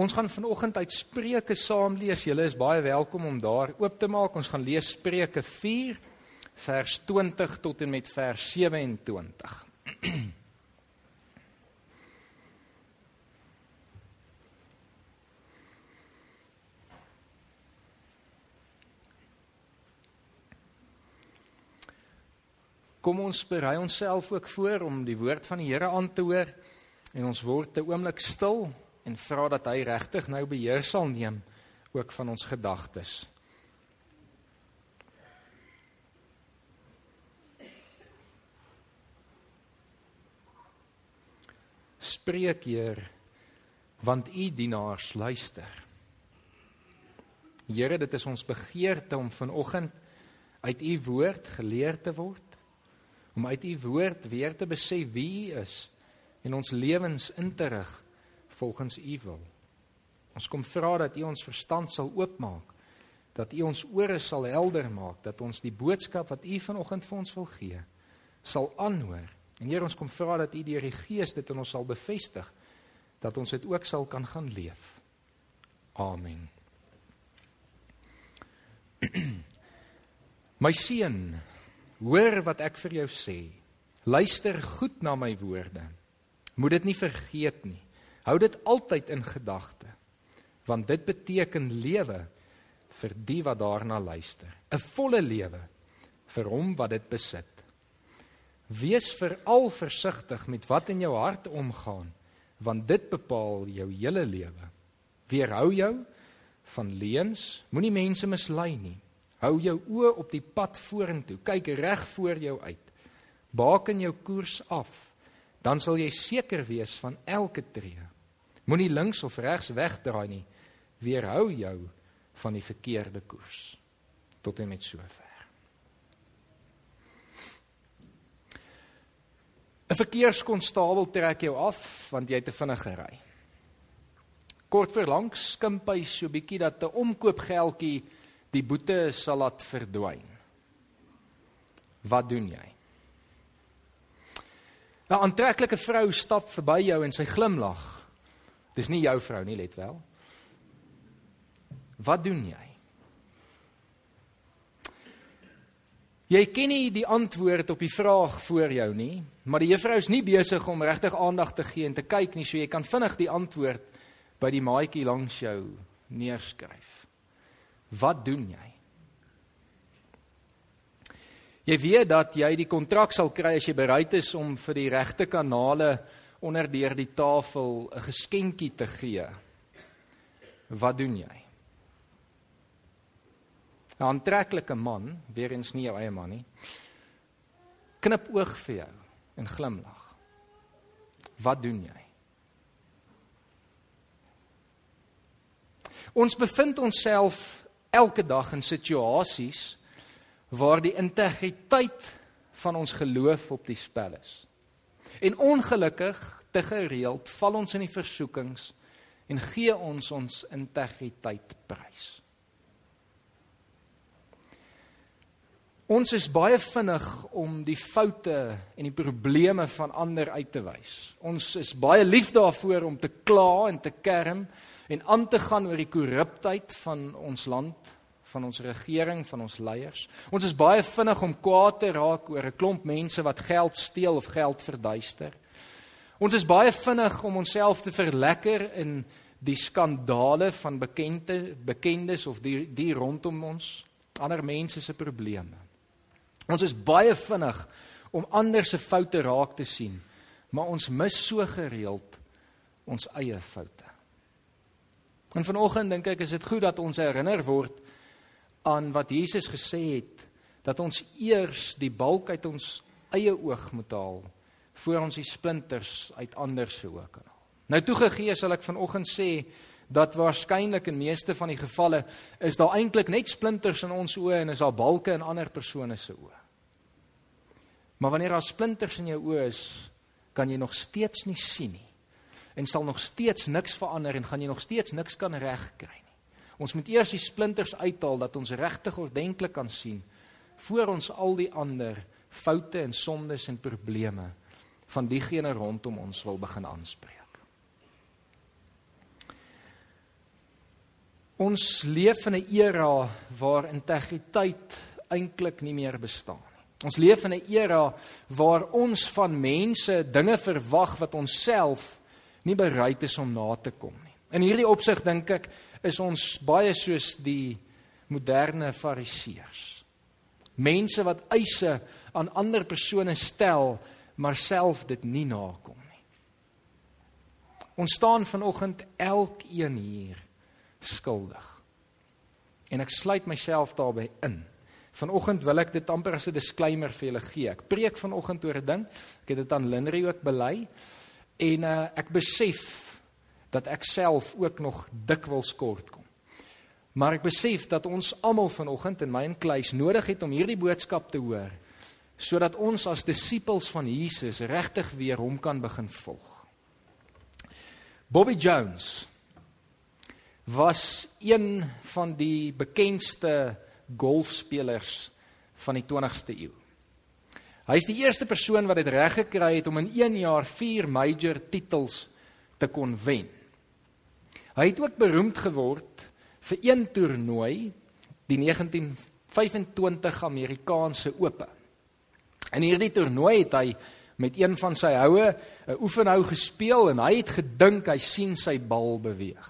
Ons gaan vanoggend uit Spreuke saam lees. Julle is baie welkom om daar oop te maak. Ons gaan lees Spreuke 4 vers 20 tot en met vers 27. Kom ons berei onsself ook voor om die woord van die Here aan te hoor en ons word 'n oomblik stil en vra dat hy regtig nou beheer sal neem ook van ons gedagtes. Spreek Heer, want u dienaars luister. Here, dit is ons begeerte om vanoggend uit u woord geleer te word, om uit u woord weer te besef wie u is en ons lewens in te rig volgens u wil. Ons kom vra dat u ons verstand sal oopmaak, dat u ons ore sal helder maak, dat ons die boodskap wat u vanoggend vir ons wil gee, sal aanhoor. En Here, ons kom vra dat u deur die Gees dit in ons sal bevestig, dat ons dit ook sal kan gaan leef. Amen. My seun, hoor wat ek vir jou sê. Luister goed na my woorde. Moet dit nie vergeet nie. Hou dit altyd in gedagte want dit beteken lewe vir die wat daarna luister. 'n Volle lewe vir hom wat dit besit. Wees veral versigtig met wat in jou hart omgaan want dit bepaal jou hele lewe. Weerhou jou van leuns, moenie mense mislei nie. Hou jou oë op die pad vorentoe, kyk reg voor jou uit. Baken jou koers af, dan sal jy seker wees van elke tree. Moenie links of regs wegdraai nie. Weerhou jou van die verkeerde koers. Tot en met sover. 'n Verkeerskonstabel trek jou af want jy het te vinnig gery. Kort voor langs skimp hy so bietjie dat 'n omkoopgeldjie die boete sal laat verdwyn. Wat doen jy? 'n Aantreklike vrou stap verby jou en sy glimlag Dis nie jou vrou nie, let wel. Wat doen jy? Jy ken nie die antwoord op die vraag voor jou nie, maar die juffrou is nie besig om regtig aandag te gee en te kyk nie, so jy kan vinnig die antwoord by die maatjie langs jou neerskryf. Wat doen jy? Jy weet dat jy die kontrak sal kry as jy bereid is om vir die regte kanale onder deur die tafel 'n geskenkie te gee. Wat doen jy? 'n Aantreklike man, weer eens nie jou eie man nie. Knip oog vir jou en glimlag. Wat doen jy? Ons bevind onsself elke dag in situasies waar die integriteit van ons geloof op die spel is. En ongelukkig te gereeld val ons in die versoekings en gee ons ons integriteit prys. Ons is baie vinnig om die foute en die probleme van ander uit te wys. Ons is baie lief daarvoor om te kla en te kerm en aan te gaan oor die korruptheid van ons land van ons regering, van ons leiers. Ons is baie vinnig om kwaad te raak oor 'n klomp mense wat geld steel of geld verduister. Ons is baie vinnig om onsself te verlekker in die skandale van bekende bekendes of die die rondom ons, ander mense se probleme. Ons is baie vinnig om ander se foute raak te sien, maar ons mis so gereeld ons eie foute. En vanoggend dink ek is dit goed dat ons herinner word aan wat Jesus gesê het dat ons eers die balk uit ons eie oog moet haal voor ons die splinters uit ander se oë kan haal. Nou toegegee sal ek vanoggend sê dat waarskynlik in meeste van die gevalle is daar eintlik net splinters in ons oë en is daar balke in ander persone se oë. Maar wanneer daar splinters in jou oë is, kan jy nog steeds nie sien nie en sal nog steeds niks verander en gaan jy nog steeds niks kan regkry. Ons moet eers die splinters uithaal dat ons regtig ordentlik kan sien voor ons al die ander foute en sondes en probleme van diegene rondom ons wil begin aanspreek. Ons leef in 'n era waar integriteit eintlik nie meer bestaan nie. Ons leef in 'n era waar ons van mense dinge verwag wat ons self nie bereid is om na te kom nie. In hierdie opsig dink ek is ons baie soos die moderne fariseërs. Mense wat eise aan ander persone stel, maar self dit nie nakom nie. Ons staan vanoggend elkeen hier skuldig. En ek sluit myself daarbey in. Vanoggend wil ek dit amper as 'n disclaimer vir julle gee. Ek preek vanoggend oor 'n ding. Ek het dit aan Linry ook bely en uh, ek besef dat ek self ook nog dikwels kort kom. Maar ek besef dat ons almal vanoggend in my en Kleis nodig het om hierdie boodskap te hoor sodat ons as disippels van Jesus regtig weer hom kan begin volg. Bobby Jones was een van die bekendste golfspelers van die 20ste eeu. Hy is die eerste persoon wat dit reg gekry het om in 1 jaar 4 major titels te kon wen. Hy het ook beroemd geword vir een toernooi, die 1925 Amerikaanse Ope. In hierdie toernooi het hy met een van sy houe 'n oefenhou gespeel en hy het gedink hy sien sy bal beweeg.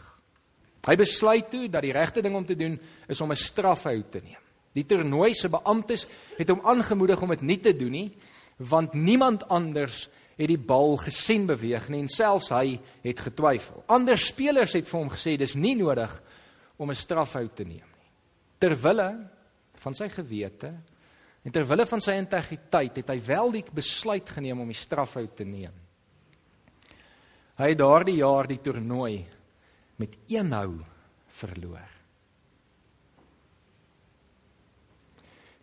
Hy besluit toe dat die regte ding om te doen is om 'n strafhou te neem. Die toernooi se beamptes het hom aangemoedig om dit nie te doen nie, want niemand anders het die bal gesien beweeg nie en selfs hy het getwyfel. Ander spelers het vir hom gesê dis nie nodig om 'n strafhou te neem nie. Terwille van sy gewete En ter wille van sy integriteit het hy wel die besluit geneem om die strafhou te neem. Hy het daardie jaar die toernooi met een hou verloor.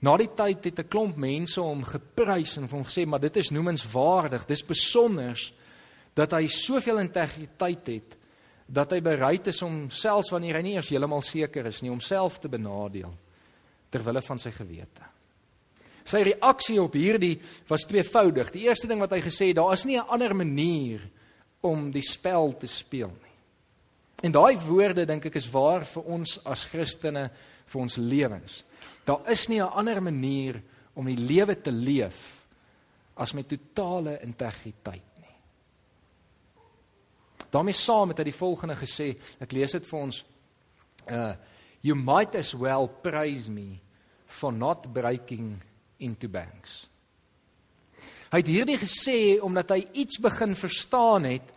Na die tyd het 'n klomp mense hom geprys en hom gesê maar dit is noemenswaardig, dis besonders dat hy soveel integriteit het dat hy bereid is om selfs wanneer hy nie eers heeltemal seker is nie, homself te benadeel ter wille van sy gewete. Sy reaksie op hierdie was tweevoudig. Die eerste ding wat hy gesê het, daar is nie 'n ander manier om die spel te speel nie. En daai woorde dink ek is waar vir ons as Christene vir ons lewens. Daar is nie 'n ander manier om die lewe te leef as met totale integriteit nie. daarmee saam het hy die volgende gesê, ek lees dit vir ons. Uh you might as well praise me for not breaking into banks. Hy het hierdie gesê omdat hy iets begin verstaan het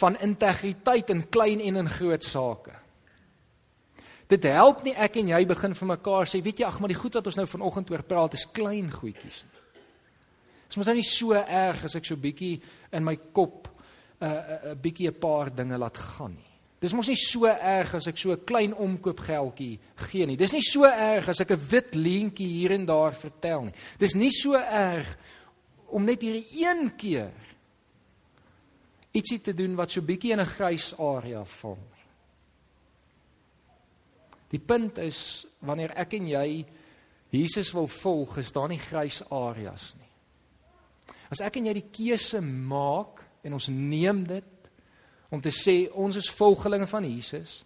van integriteit in klein en in groot sake. Dit help nie ek en jy begin vir mekaar sê, weet jy, ag maar die goed wat ons nou vanoggend oor praat is klein goedjies nie. Dit is mos nou nie so erg as ek so bietjie in my kop 'n uh, 'n uh, uh, bietjie 'n paar dinge laat gaan nie. Dis mos nie so erg as ek so 'n klein omkoopgeldjie gee nie. Dis nie so erg as ek 'n wit leentjie hier en daar vertel nie. Dis nie so erg om net hierdie een keer ietsie te doen wat so bietjie in 'n grys area val. Die punt is wanneer ek en jy Jesus wil volg, is daar nie grys areas nie. As ek en jy die keuse maak en ons neem dit om te sê ons is volgelinge van Jesus,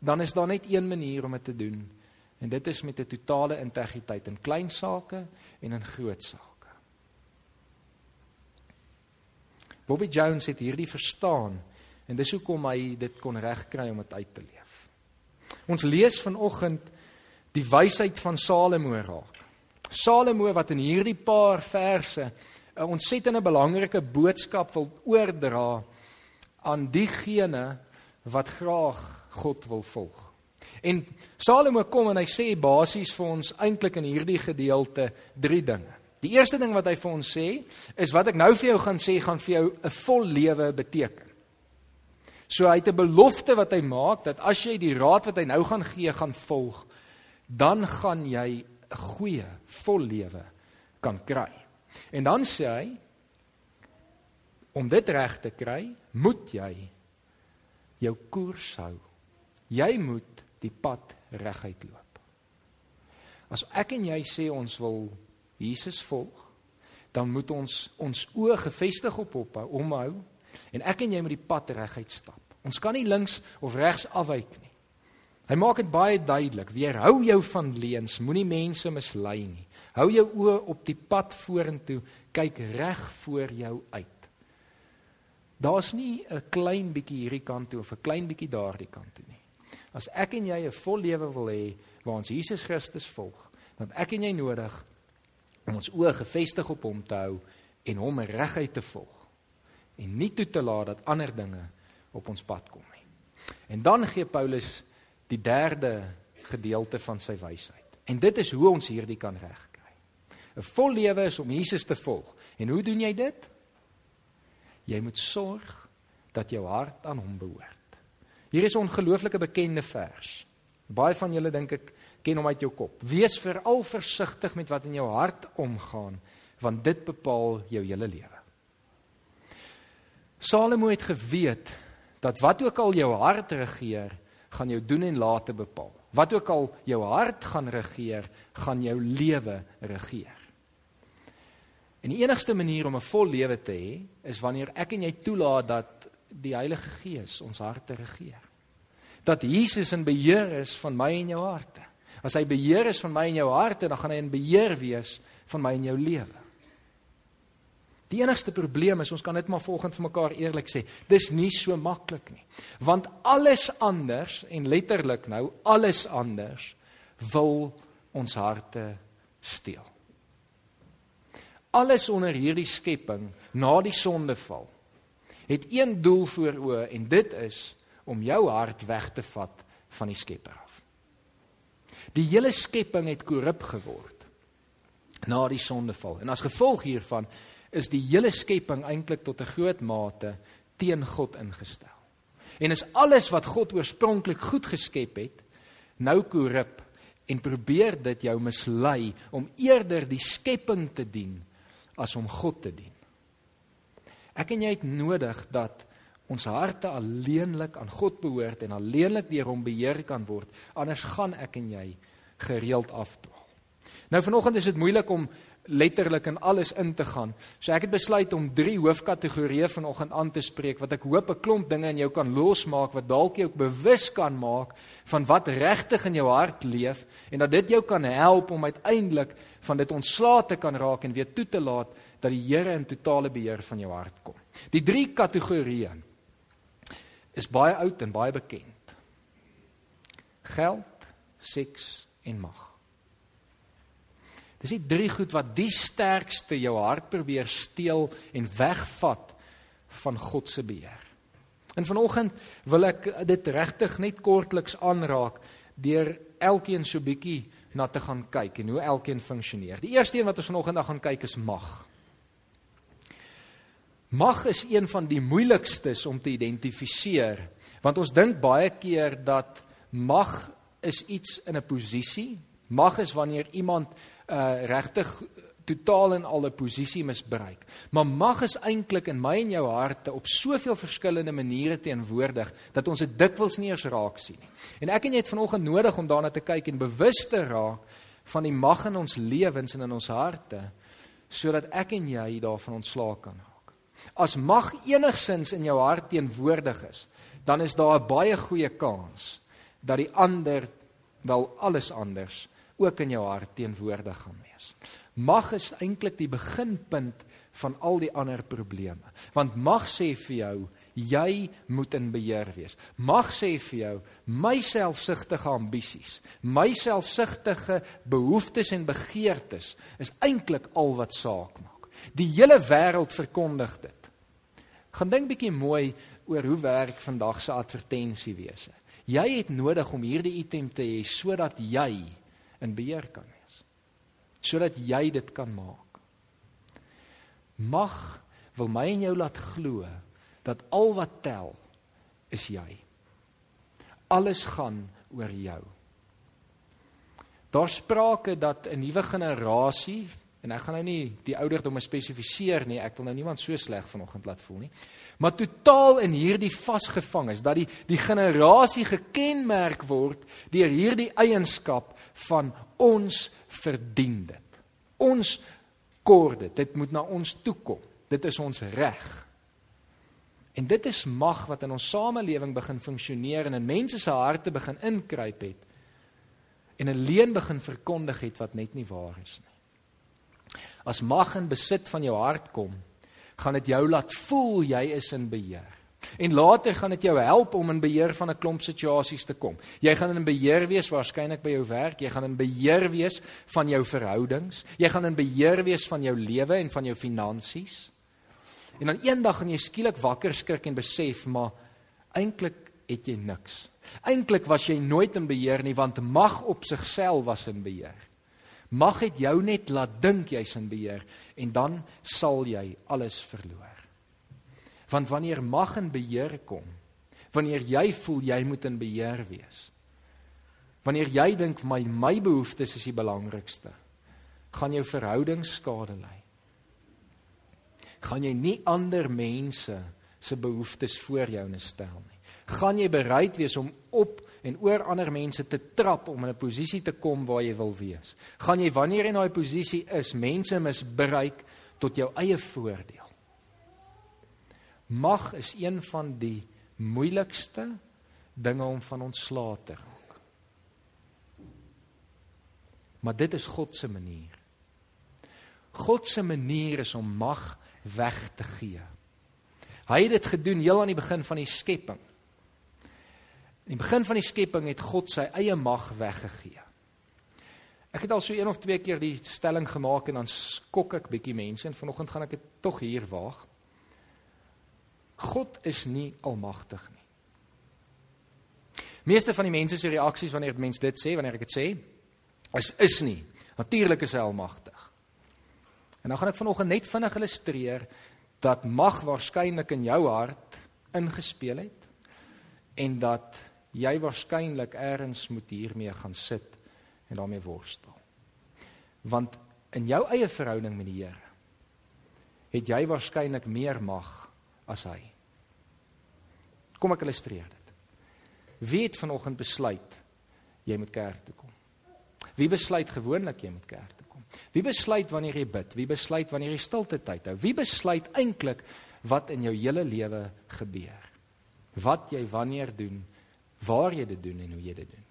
dan is daar net een manier om dit te doen. En dit is met 'n totale integriteit in klein sake en in groot sake. Bobby Jones het hierdie verstaan en dis hoekom hy dit kon regkry om dit uit te leef. Ons lees vanoggend die wysheid van Salomo raak. Salomo wat in hierdie paar verse 'n ontsettende belangrike boodskap wil oordra aan diegene wat graag God wil volg. En Salomo kom en hy sê basies vir ons eintlik in hierdie gedeelte drie dinge. Die eerste ding wat hy vir ons sê is wat ek nou vir jou gaan sê gaan vir jou 'n vol lewe beteken. So hy het 'n belofte wat hy maak dat as jy die raad wat hy nou gaan gee gaan volg, dan gaan jy 'n goeie vol lewe kan kry. En dan sê hy Om dit reg te kry, moet jy jou koers hou. Jy moet die pad reguit loop. As ek en jy sê ons wil Jesus volg, dan moet ons ons oë gefestig op hom hou en ek en jy moet die pad reguit stap. Ons kan nie links of regs afwyk nie. Hy maak dit baie duidelik: "Weerhou jou van leuns, moenie mense mislei nie. Hou jou oë op die pad vorentoe, kyk reg voor jou uit." Daar's nie 'n klein bietjie hierdie kant toe of 'n klein bietjie daardie kant toe nie. As ek en jy 'n vol lewe wil hê waar ons Jesus Christus volg, dan ek en jy nodig om ons oë gefestig op hom te hou en hom reguit te volg en nie toe te laat dat ander dinge op ons pad kom nie. En dan gee Paulus die derde gedeelte van sy wysheid. En dit is hoe ons hierdie kan regkry. 'n Vol lewe is om Jesus te volg. En hoe doen jy dit? Jy moet sorg dat jou hart aan hom behoort. Hier is 'n ongelooflike bekende vers. Baie van julle dink ek ken hom uit jou kop. Wees veral versigtig met wat in jou hart omgaan, want dit bepaal jou hele lewe. Salomo het geweet dat wat ook al jou hart regeer, gaan jou doen en late bepaal. Wat ook al jou hart gaan regeer, gaan jou lewe regeer. En die enigste manier om 'n vol lewe te hê, is wanneer ek en jy toelaat dat die Heilige Gees ons harte regeer. Dat Jesus in beheer is van my en jou harte. As hy beheer is van my en jou harte, dan gaan hy in beheer wees van my en jou lewe. Die enigste probleem is ons kan dit maar volgens vir mekaar eerlik sê, dis nie so maklik nie. Want alles anders en letterlik nou alles anders wil ons harte steel. Alles onder hierdie skepping na die sondeval het een doel voor oë en dit is om jou hart weg te vat van die Skepper af. Die hele skepping het korrup geword na die sondeval en as gevolg hiervan is die hele skepping eintlik tot 'n groot mate teen God ingestel. En is alles wat God oorspronklik goed geskep het, nou korrup en probeer dit jou mislei om eerder die skepping te dien as om God te dien. Ek en jy het nodig dat ons harte alleenlik aan God behoort en alleenlik deur hom beheer kan word, anders gaan ek en jy gereeld afdwaal. Nou vanoggend is dit moeilik om letterlik in alles in te gaan. So ek het besluit om drie hoofkategorieë vanoggend aan te spreek wat ek hoop 'n klomp dinge in jou kan losmaak wat dalk jou bewus kan maak van wat regtig in jou hart leef en dat dit jou kan help om uiteindelik van dit ontslae te kan raak en weer toe te laat dat die Here in totale beheer van jou hart kom. Die drie kategorieë is baie oud en baie bekend. Geld, seks en mag. Dis die drie goed wat die sterkste jou hart probeer steel en wegvat van God se beheer. En vanoggend wil ek dit regtig net kortliks aanraak deur elkeen so bietjie na te gaan kyk en hoe elkeen funksioneer. Die eerste een wat ons vanoggend dan gaan kyk is mag. Mag is een van die moeilikstes om te identifiseer want ons dink baie keer dat mag is iets in 'n posisie. Mag is wanneer iemand uh regtig totaal en al 'n posisie misbruik. Maar mag is eintlik in my en jou harte op soveel verskillende maniere teenwoordig dat ons dit dikwels nie eens raak sien nie. En ek en jy het vanoggend nodig om daarna te kyk en bewus te raak van die mag in ons lewens en in ons harte sodat ek en jy daarvan ontslae kan raak. As mag enigsins in jou hart teenwoordig is, dan is daar 'n baie goeie kans dat die ander wel alles anders ook in jou hart teenwoordig gaan wees. Mag is eintlik die beginpunt van al die ander probleme. Want mag sê vir jou jy moet in beheer wees. Mag sê vir jou my selfsugtige ambisies, my selfsugtige behoeftes en begeertes is eintlik al wat saak maak. Die hele wêreld verkondig dit. Gaan dink bietjie mooi oor hoe werk vandag se advertensiewese. Jy het nodig om hierdie item te hê sodat jy in beheer kan wees. Sodat jy dit kan maak. Mag wil my en jou laat glo dat al wat tel is jy. Alles gaan oor jou. Daar sprake dat 'n nuwe generasie en ek gaan nou nie die ouderdomme spesifiseer nie, ek wil nou niemand so sleg vanoggend laat voel nie. Maar totaal in hierdie vasgevang is dat die die generasie gekenmerk word deur hierdie eienskap van ons verdien dit. Ons kort dit. Dit moet na ons toe kom. Dit is ons reg. En dit is mag wat in ons samelewing begin funksioneer en in mense se harte begin inkruip het en 'n leuen begin verkondig het wat net nie waar is nie. As mag in besit van jou hart kom, gaan dit jou laat voel jy is in beheer. En later gaan dit jou help om in beheer van 'n klomp situasies te kom. Jy gaan in beheer wees waarskynlik by jou werk, jy gaan in beheer wees van jou verhoudings, jy gaan in beheer wees van jou lewe en van jou finansies. En dan eendag gaan jy skielik wakker skrik en besef maar eintlik het jy niks. Eintlik was jy nooit in beheer nie want mag op sigself was in beheer. Mag het jou net laat dink jy's in beheer en dan sal jy alles verloor. Want wanneer mag in beheer kom, wanneer jy voel jy moet in beheer wees. Wanneer jy dink my my behoeftes is die belangrikste, gaan jou verhouding skade ly. Gaan jy nie ander mense se behoeftes voor jou stel nie. Gaan jy bereid wees om op en oor ander mense te trap om in 'n posisie te kom waar jy wil wees? Gaan jy wanneer jy in daai posisie is, mense misbruik tot jou eie voordeel? Mag is een van die moeilikste dinge om van ontslae te raak. Maar dit is God se manier. God se manier is om mag weg te gee. Hy het dit gedoen heel aan die begin van die skepping. In die begin van die skepping het God sy eie mag weggegee. Ek het al so een of twee keer die stelling gemaak en dan skok ek bietjie mense en vanoggend gaan ek dit tog hier waag. God is nie almagtig nie. Meeste van die mense se reaksies wanneer mense dit sê, wanneer ek dit sê, is is nie. Natuurlik is hy almagtig. En dan gaan ek vanoggend net vinnig illustreer dat mag waarskynlik in jou hart ingespeel het en dat jy waarskynlik eers moet hiermee gaan sit en daarmee worstel. Want in jou eie verhouding met die Here het jy waarskynlik meer mag as hy. Kom ek illustreer dit. Wie het vanoggend besluit jy moet kerk toe kom? Wie besluit gewoonlik jy moet kerk toe kom? Wie besluit wanneer jy bid? Wie besluit wanneer jy stilte tyd hou? Wie besluit eintlik wat in jou hele lewe gebeur? Wat jy wanneer doen? Waar jy dit doen en hoe jy dit doen?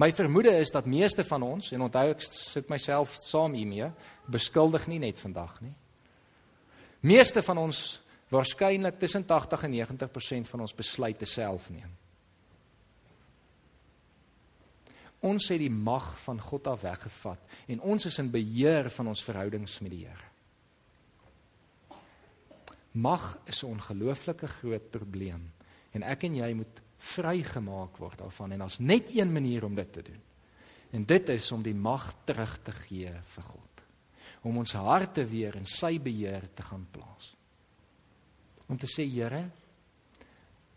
My vermoede is dat meeste van ons en onthou ek sit myself saam hiermee, beskuldig nie net vandag nie. Meeste van ons waarskynlik tussen 80 en 90% van ons besluite self neem. Ons het die mag van God af weggevat en ons is in beheer van ons verhoudings met die Here. Mag is 'n ongelooflike groot probleem en ek en jy moet vrygemaak word daarvan en daar's net een manier om dit te doen. En dit is om die mag terug te gee vir God. Om ons harte weer in sy beheer te gaan plaas om te sê Here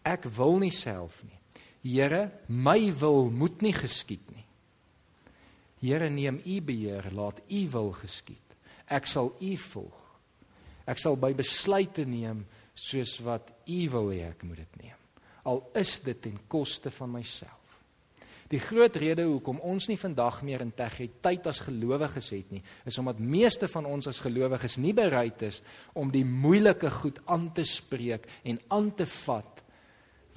ek wil nie self nie. Here, my wil moet nie geskied nie. Here, neem U beheer, laat U wil geskied. Ek sal U volg. Ek sal by besluite neem soos wat U wil hê ek moet dit neem. Al is dit ten koste van myself. Die groot rede hoekom ons nie vandag meer integriteit as gelowiges het nie, is omdat meeste van ons as gelowiges nie bereid is om die moeilike goed aan te spreek en aan te vat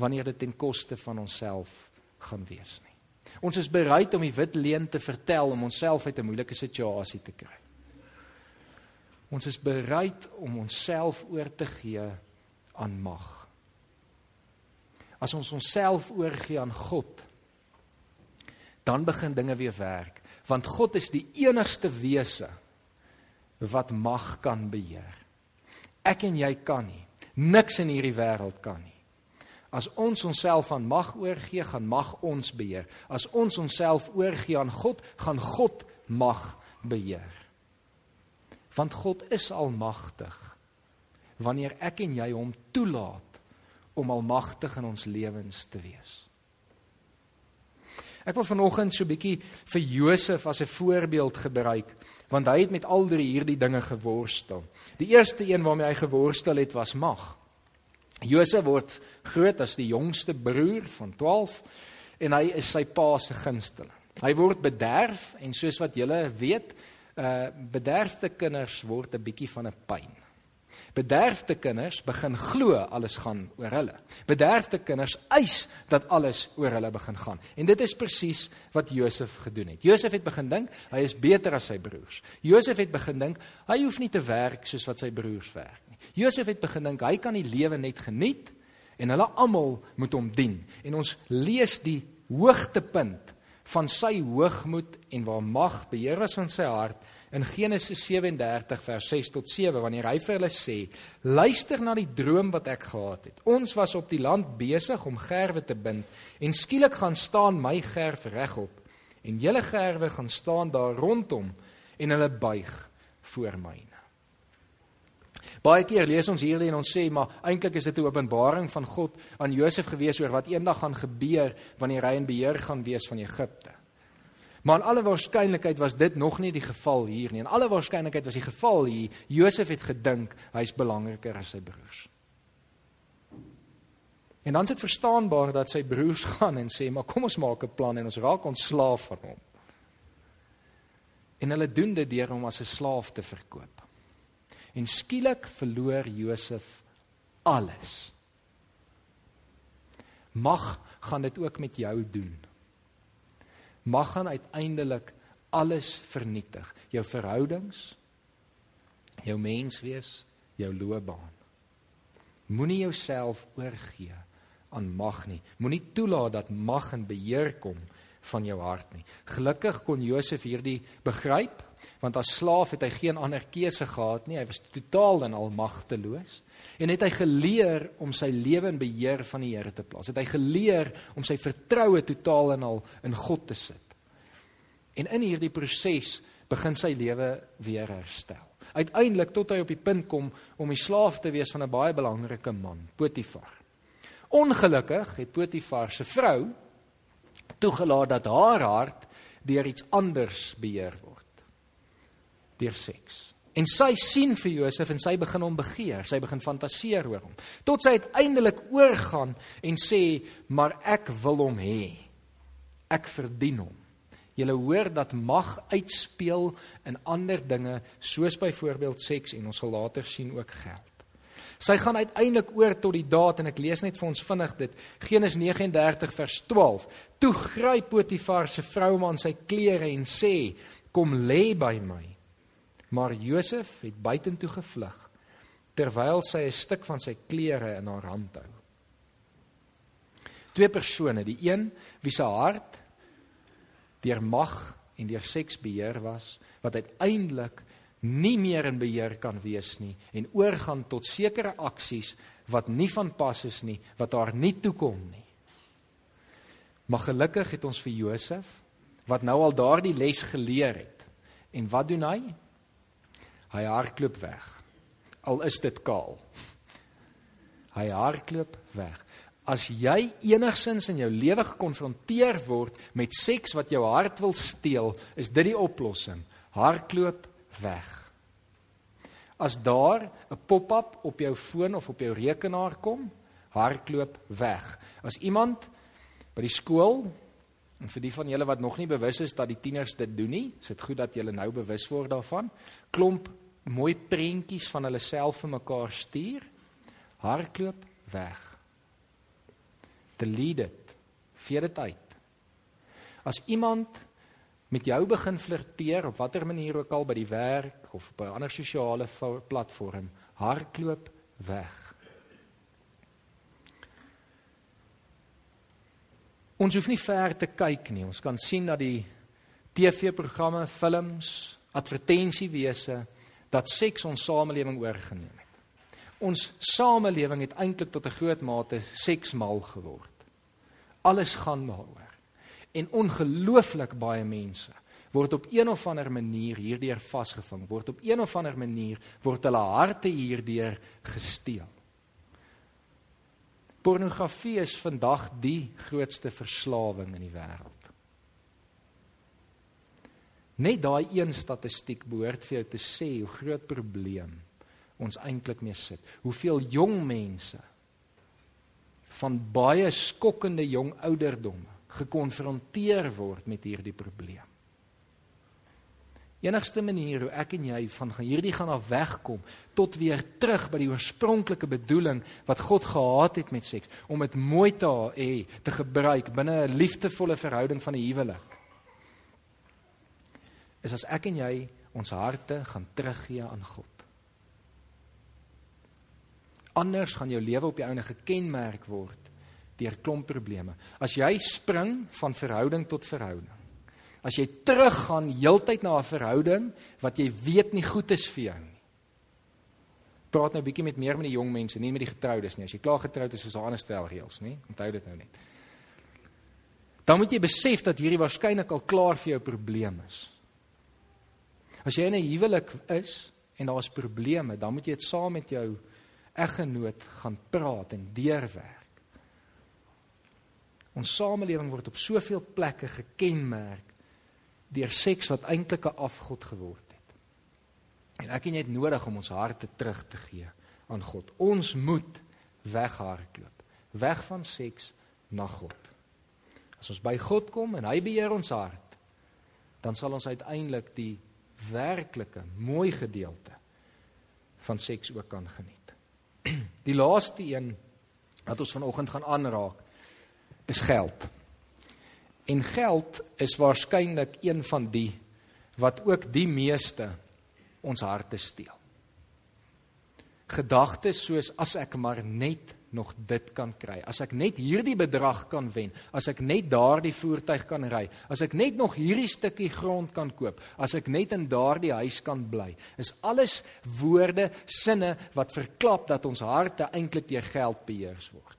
wanneer dit ten koste van onsself gaan wees nie. Ons is bereid om die wit leuen te vertel om onsself uit 'n moeilike situasie te kry. Ons is bereid om onsself oor te gee aan mag. As ons onsself oorgee aan God, dan begin dinge weer werk want God is die enigste wese wat mag kan beheer. Ek en jy kan nie. Niks in hierdie wêreld kan nie. As ons onsself aan mag oorgee, gaan mag ons beheer. As ons onsself oorgee aan God, gaan God mag beheer. Want God is almagtig. Wanneer ek en jy hom toelaat om almagtig in ons lewens te wees. Ek wil vanoggend so 'n bietjie vir Josef as 'n voorbeeld gebruik want hy het met al drie hierdie dinge geworstel. Die eerste een waarmee hy geworstel het was mag. Josef word groot as die jongste broer van 12 en hy is sy pa se gunsteling. Hy word bederf en soos wat julle weet, uh bederfde kinders word 'n bietjie van 'n pyn. Bederfde kinders begin glo alles gaan oor hulle. Bederfde kinders eis dat alles oor hulle begin gaan. En dit is presies wat Josef gedoen het. Josef het begin dink hy is beter as sy broers. Josef het begin dink hy hoef nie te werk soos wat sy broers werk nie. Josef het begin dink hy kan die lewe net geniet en hulle almal moet hom dien. En ons lees die hoogtepunt van sy hoogmoed en waar mag beheer was in sy hart in Genesis 37 vers 6 tot 7 wanneer hy vir hulle sê: "Luister na die droom wat ek gehad het. Ons was op die land besig om gerwe te bind en skielik gaan staan my gerf regop en julle gerwe gaan staan daar rondom en hulle buig voor myne." Baie keer lees ons hierdie en ons sê maar eintlik is dit 'n openbaring van God aan Josef gewees oor wat eendag gaan gebeur wanneer hy in beheer gaan wees van Egipte. Maar in alle waarskynlikheid was dit nog nie die geval hier nie. In alle waarskynlikheid was die geval hier Josef het gedink hy's belangriker as sy broers. En dan is dit verstaanbaar dat sy broers gaan en sê, "Maar kom ons maak 'n plan en ons raak ontslaaf van hom." En hulle doen dit deur hom as 'n slaaf te verkoop. En skielik verloor Josef alles. Mag gaan dit ook met jou doen mag gaan uiteindelik alles vernietig. Jou verhoudings, jou menswees, jou loopbaan. Moenie jouself oorgee aan mag nie. Moenie toelaat dat mag en beheer kom van jou hart nie. Gelukkig kon Josef hierdie begryp, want as slaaf het hy geen ander keuse gehad nie. Hy was totaal en al magteloos. En het hy geleer om sy lewe in beheer van die Here te plaas. Het hy geleer om sy vertroue totaal en al in God te sit. En in hierdie proses begin sy lewe weer herstel. Uiteindelik tot hy op die punt kom om die slaaf te wees van 'n baie belangrike man, Potifar. Ongelukkig het Potifar se vrou toegelaat dat haar hart deur iets anders beheer word. Deur seks. En sy sien vir Josef en sy begin hom begeer, sy begin fantaseer oor hom. Tot sy uiteindelik oorgaan en sê, "Maar ek wil hom hê. Ek verdien hom." Jy hoor dat mag uitspeel in ander dinge soos byvoorbeeld seks en ons sal later sien ook geld. Sy gaan uiteindelik oor tot die daad en ek lees net vir ons vinnig dit Genesis 39 vers 12. Toe gryp Potifar se vrou hom aan sy klere en sê: "Kom lê by my." Maar Josef het buitentoe gevlug terwyl sy 'n stuk van sy klere in haar hand hou. Twee persone, die een wie se hart deur mag en deur seks beheer was wat uiteindelik nie meer in beheer kan wees nie en oorgaan tot sekere aksies wat nie van pas is nie, wat haar nie toekom nie. Maar gelukkig het ons vir Josef wat nou al daardie les geleer het. En wat doen hy? Hy hardloop weg. Al is dit kaal. Hy hardloop weg. As jy enigsins in jou lewe gekonfronteer word met seks wat jou hart wil steel, is dit die oplossing. Hardloop weg. As daar 'n pop-up op jou foon of op jou rekenaar kom, hardloop weg. As iemand by die skool en vir die van julle wat nog nie bewus is dat die tieners dit doen nie, is dit goed dat julle nou bewus word daarvan. Klomp mooi prentjies van hulle self vir mekaar stuur. Hardloop weg. Delete dit. Vee dit uit. As iemand met jou begin flirteer op watter manier ook al by die werk of op 'n ander sosiale platform, hardloop weg. Ons hoef nie ver te kyk nie. Ons kan sien dat die TV-programme, films, advertensiewese dat seks ons samelewing oorgeneem het. Ons samelewing het eintlik tot 'n groot mate seksmal geword. Alles gaan daaroor. En ongelooflik baie mense word op een of ander manier hierdeur vasgevang, word op een of ander manier word hulle harte hierdeur gesteel. Pornografie is vandag die grootste verslawing in die wêreld. Net daai een statistiek behoort vir jou te sê hoe groot probleem ons eintlik mee sit. Hoeveel jong mense van baie skokkende jong ouderdomme gekonfronteer word met hierdie probleem. Enigste manier hoe ek en jy van hierdie gaan af wegkom tot weer terug by die oorspronklike bedoeling wat God gehad het met seks om dit mooi te hê te gebruik binne 'n liefdevolle verhouding van die huwelik. Is as ek en jy ons harte gaan teruggee aan God. Anders gaan jou lewe op die ouene gekenmerk word deur klomp probleme. As jy spring van verhouding tot verhouding As jy teruggaan heeltyd na 'n verhouding wat jy weet nie goed is vir jou nie. Praat nou 'n bietjie met meer met die jong mense, nie met die getroudes nie. As jy klaar getroud is, is daar 'n ander stel reëls, nie? Onthou dit nou net. Dan moet jy besef dat hierdie waarskynlik al klaar vir jou probleem is. As jy in 'n huwelik is en daar is probleme, dan moet jy dit saam met jou eggenoot gaan praat en deurwerk. Ons samelewing word op soveel plekke gekenmerk deur seks wat eintlik 'n afgod geword het. En ek en jy het nodig om ons harte terug te gee aan God. Ons moet weghardloop, weg van seks na God. As ons by God kom en hy beheer ons hart, dan sal ons uiteindelik die werklike mooi gedeelte van seks ook kan geniet. Die laaste een wat ons vanoggend gaan aanraak is geld. En geld is waarskynlik een van die wat ook die meeste ons harte steel. Gedagtes soos as ek maar net nog dit kan kry, as ek net hierdie bedrag kan wen, as ek net daardie voertuig kan ry, as ek net nog hierdie stukkie grond kan koop, as ek net in daardie huis kan bly, is alles woorde, sinne wat verklap dat ons harte eintlik deur geld beheer word.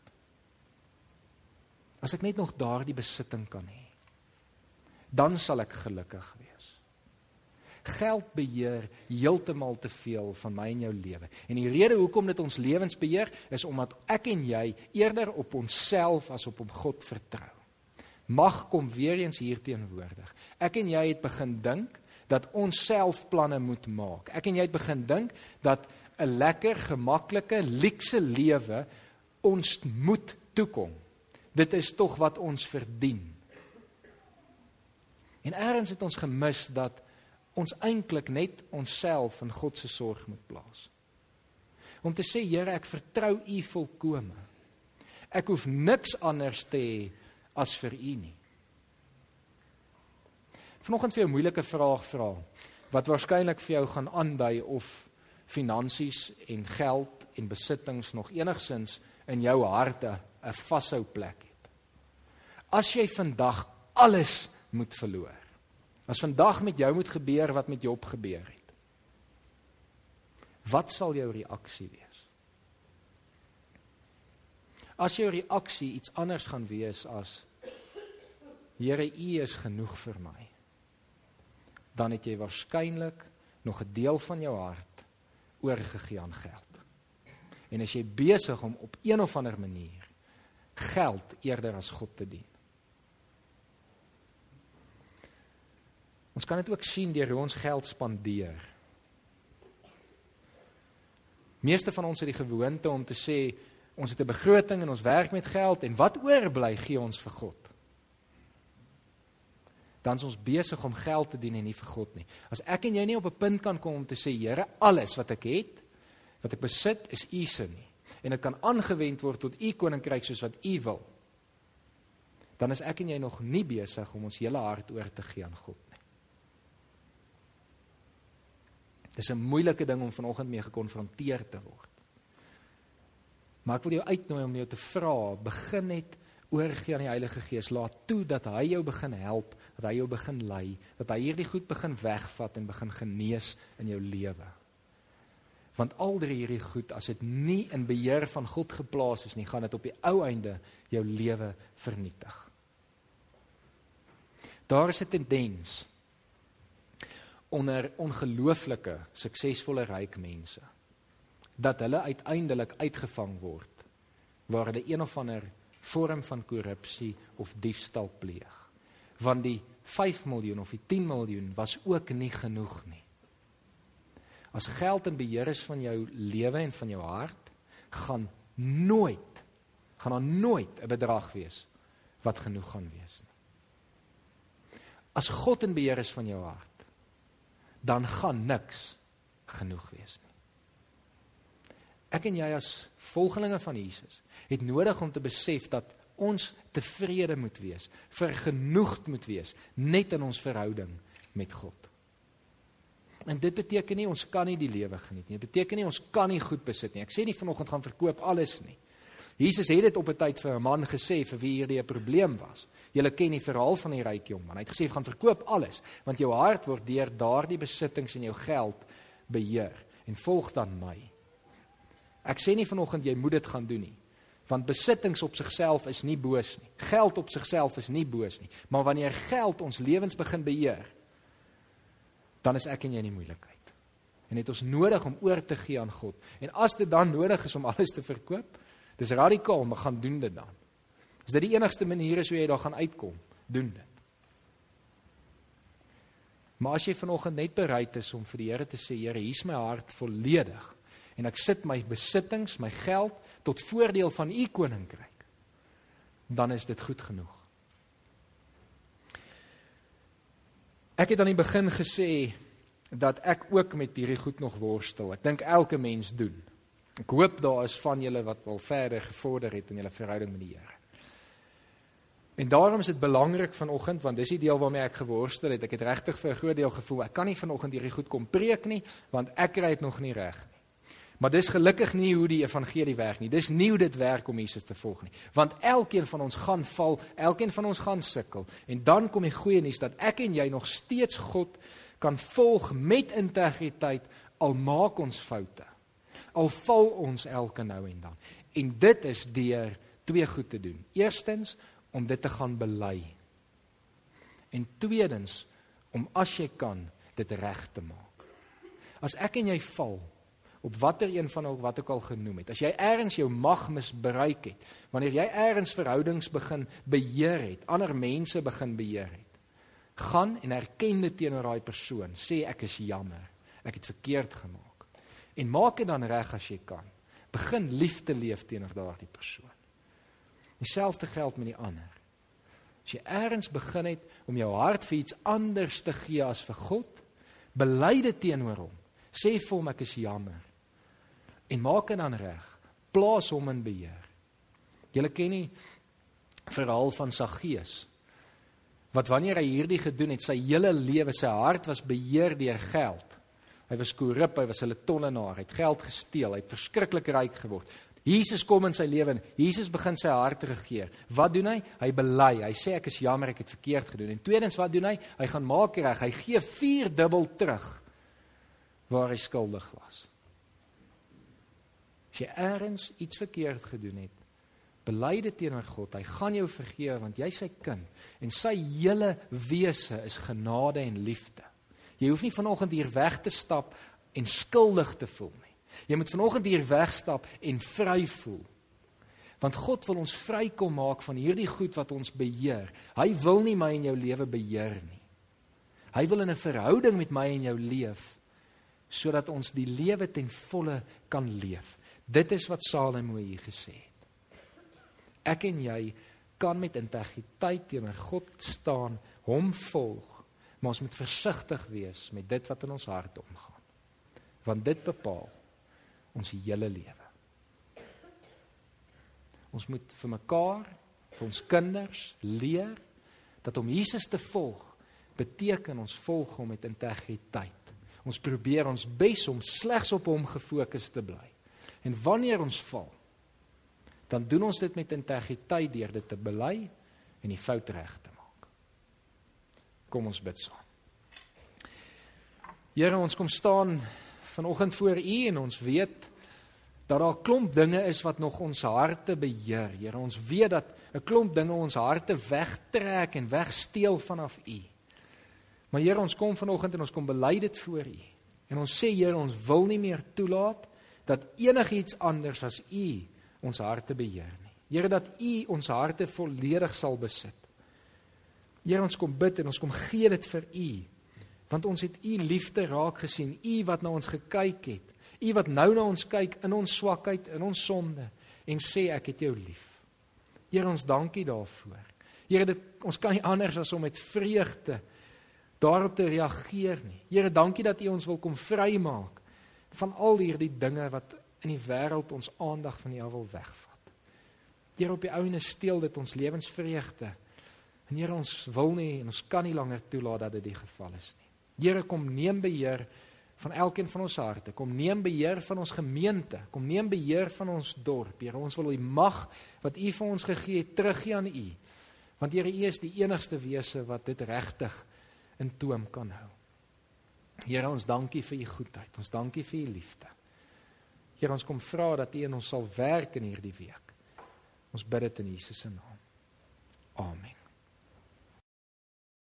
As ek net nog daardie besitting kan hê, dan sal ek gelukkig wees. Geld beheer heeltemal te veel van my en jou lewe. En die rede hoekom dit ons lewens beheer is omdat ek en jy eerder op onsself as op op God vertrou. Mag kom weer eens hier teenwoordig. Ek en jy het begin dink dat ons self planne moet maak. Ek en jy het begin dink dat 'n lekker, gemaklike, luukse lewe ons moet toekom. Dit is tog wat ons verdien. En eers het ons gemis dat ons eintlik net onsself in God se sorg moet plaas. Om te sê Here, ek vertrou U volkome. Ek hoef niks anders te hê as vir U nie. Vanoggend vir jou moeilike vraag vra wat waarskynlik vir jou gaan aandui of finansies en geld en besittings nog enigsins in jou harte 'n vashou plek het. As jy vandag alles moet verloor. As vandag met jou moet gebeur wat met Job gebeur het. Wat sal jou reaksie wees? As jou reaksie iets anders gaan wees as Here, U is genoeg vir my. Dan het jy waarskynlik nog 'n deel van jou hart oorgegee aan geld. En as jy besig om op een of ander manier geld eerder as God te dien. Ons kan dit ook sien deur hoe ons geld spandeer. Meeste van ons het die gewoonte om te sê ons het 'n begroting en ons werk met geld en wat oorbly gee ons vir God. Dan is ons besig om geld te dien en nie vir God nie. As ek en jy nie op 'n punt kan kom om te sê Here, alles wat ek het, wat ek besit, is U se nie en dit kan aangewend word tot U koninkryk soos wat U wil. Dan is ek en jy nog nie besig om ons hele hart oor te gee aan God. Dis 'n moeilike ding om vanoggend mee gekonfronteer te word. Maar ek wil jou uitnooi om jou te vra, begin net oorgee aan die Heilige Gees. Laat toe dat hy jou begin help, dat hy jou begin lei, dat hy hierdie goed begin wegvat en begin genees in jou lewe. Want al hierdie goed as dit nie in beheer van God geplaas is nie, gaan dit op die ou einde jou lewe vernietig. Daar is 'n tendens onder ongelooflike suksesvolle ryk mense dat hulle uiteindelik uitgevang word waar hulle een of ander vorm van korrupsie of diefstal pleeg want die 5 miljoen of die 10 miljoen was ook nie genoeg nie as geld in beheer is van jou lewe en van jou hart gaan nooit gaan daar nooit 'n bedrag wees wat genoeg gaan wees nie as God in beheer is van jou hart dan gaan niks genoeg wees nie. Ek en jy as volgelinge van Jesus het nodig om te besef dat ons tevrede moet wees, vergenoegd moet wees net in ons verhouding met God. En dit beteken nie ons kan nie die lewe geniet nie. Dit beteken nie ons kan nie goed besit nie. Ek sê nie vanoggend gaan verkoop alles nie. Jesus het dit op 'n tyd vir 'n man gesê vir wie hierdie 'n probleem was. Julle ken die verhaal van die ryk jong man. Hy het gesê gaan verkoop alles want jou hart word deur daardie besittings en jou geld beheer en volg dan my. Ek sê nie vanoggend jy moet dit gaan doen nie. Want besittings op sigself is nie boos nie. Geld op sigself is nie boos nie. Maar wanneer geld ons lewens begin beheer, dan is ek en jy in die moeilikheid. En het ons nodig om oor te gee aan God. En as dit dan nodig is om alles te verkoop, dis radikaal, maar gaan doen dit dan. As dit die enigste manier is hoe jy daar gaan uitkom, doen dit. Maar as jy vanoggend net bereid is om vir die Here te sê, Here, hier's my hart volledig en ek sit my besittings, my geld tot voordeel van u koninkryk, dan is dit goed genoeg. Ek het aan die begin gesê dat ek ook met hierdie goed nog worstel. Ek dink elke mens doen. Ek hoop daar is van julle wat wel verder gevorder het in julle verhouding met die Here. En daarom is dit belangrik vanoggend want dis die deel waarmee ek geworstel het. Ek het regtig vir 'n groot deel gevoel ek kan nie vanoggend hierdie goed kom preek nie want ek kry dit nog nie reg nie. Maar dis gelukkig nie hoe die evangelie werk nie. Dis nie hoe dit werk om Jesus te volg nie. Want elkeen van ons gaan val, elkeen van ons gaan sukkel. En dan kom die goeie nuus dat ek en jy nog steeds God kan volg met integriteit al maak ons foute. Al val ons elke nou en dan. En dit is deur twee goed te doen. Eerstens om dit te gaan bely. En tweedens om as jy kan dit reg te maak. As ek en jy val, op watter een van ook wat ek al genoem het. As jy eers jou mag misbruik het, wanneer jy eers verhoudings begin beheer het, ander mense begin beheer het, gaan en erken dit teenoor daai persoon, sê ek is jammer. Ek het verkeerd gemaak. En maak dit dan reg as jy kan. Begin lief te leef teenoor daardie persoon. Dieselfde geld met die ander. As jy eers begin het om jou hart vir iets anders te gee as vir God, bely dit teenoor hom. Sê vir hom ek is jammer en maak dit dan reg. Plaas hom in beheer. Julle ken nie verhaal van Saggeus wat wanneer hy hierdie gedoen het, sy hele lewe, sy hart was beheer deur geld. Hy was korrup, hy was 'n tonnenaar, hy het geld gesteel, hy het verskriklik ryk geword. Jesus kom in sy lewe en Jesus begin sy hart regeer. Wat doen hy? Hy bely. Hy sê ek is jammer, ek het verkeerd gedoen. En tweedens, wat doen hy? Hy gaan maak reg. Hy gee vier dubbel terug waar hy skuldig was. Jy eers iets verkeerd gedoen het, bely dit teenoor God. Hy gaan jou vergewe want jy sy kind en sy hele wese is genade en liefde. Jy hoef nie vanoggend hier weg te stap en skuldig te voel nie. Jy moet vanoggend hier wegstap en vry voel. Want God wil ons vrykom maak van hierdie goed wat ons beheer. Hy wil nie my en jou lewe beheer nie. Hy wil in 'n verhouding met my en jou leef sodat ons die lewe ten volle kan leef. Dit is wat Salomo hier gesê het. Ek en jy kan met integriteit teenoor God staan, hom volg, maar ons moet versigtig wees met dit wat in ons hart omgaan. Want dit bepaal ons hele lewe. Ons moet vir mekaar, vir ons kinders leer dat om Jesus te volg beteken ons volg hom met integriteit. Ons probeer ons bes om slegs op hom gefokus te bly. En wanneer ons val, dan doen ons dit met integriteit deur dit te bely en die fout reg te maak. Kom ons bid saam. Here, ons kom staan vanoggend voor U en ons weet dat daar 'n klomp dinge is wat nog ons harte beheer. Here, ons weet dat 'n klomp dinge ons harte wegtrek en wegsteel vanaf U. Maar Here, ons kom vanoggend en ons kom bely dit voor U. En ons sê Here, ons wil nie meer toelaat dat enigiets anders as U ons harte beheer nie. Here dat U ons harte volledig sal besit. Here ons kom bid en ons kom gee dit vir U. Want ons het U liefde raak gesien, U wat na ons gekyk het. U wat nou na ons kyk in ons swakheid, in ons sonde en sê ek het jou lief. Here ons dankie daarvoor. Here dit ons kan nie anders as om met vreugde daarop te reageer nie. Here, dankie dat U ons wil kom vrymaak van al hierdie dinge wat in die wêreld ons aandag van U wil wegvat. Here, op die ouene steel dit ons lewensvreugde. En Here, ons wil nie en ons kan nie langer toelaat dat dit die geval is nie. Here, kom neem beheer van elkeen van ons harte. Kom neem beheer van ons gemeente. Kom neem beheer van ons dorp. Here, ons wil U mag wat U vir ons gegee het teruggee aan U. Want Here, U is die enigste wese wat dit regtig in toom kan hou. Here, ons dankie vir U goedheid. Ons dankie vir U liefde. Here, ons kom vra dat U in ons sal werk in hierdie week. Ons bid dit in Jesus se naam. Amen.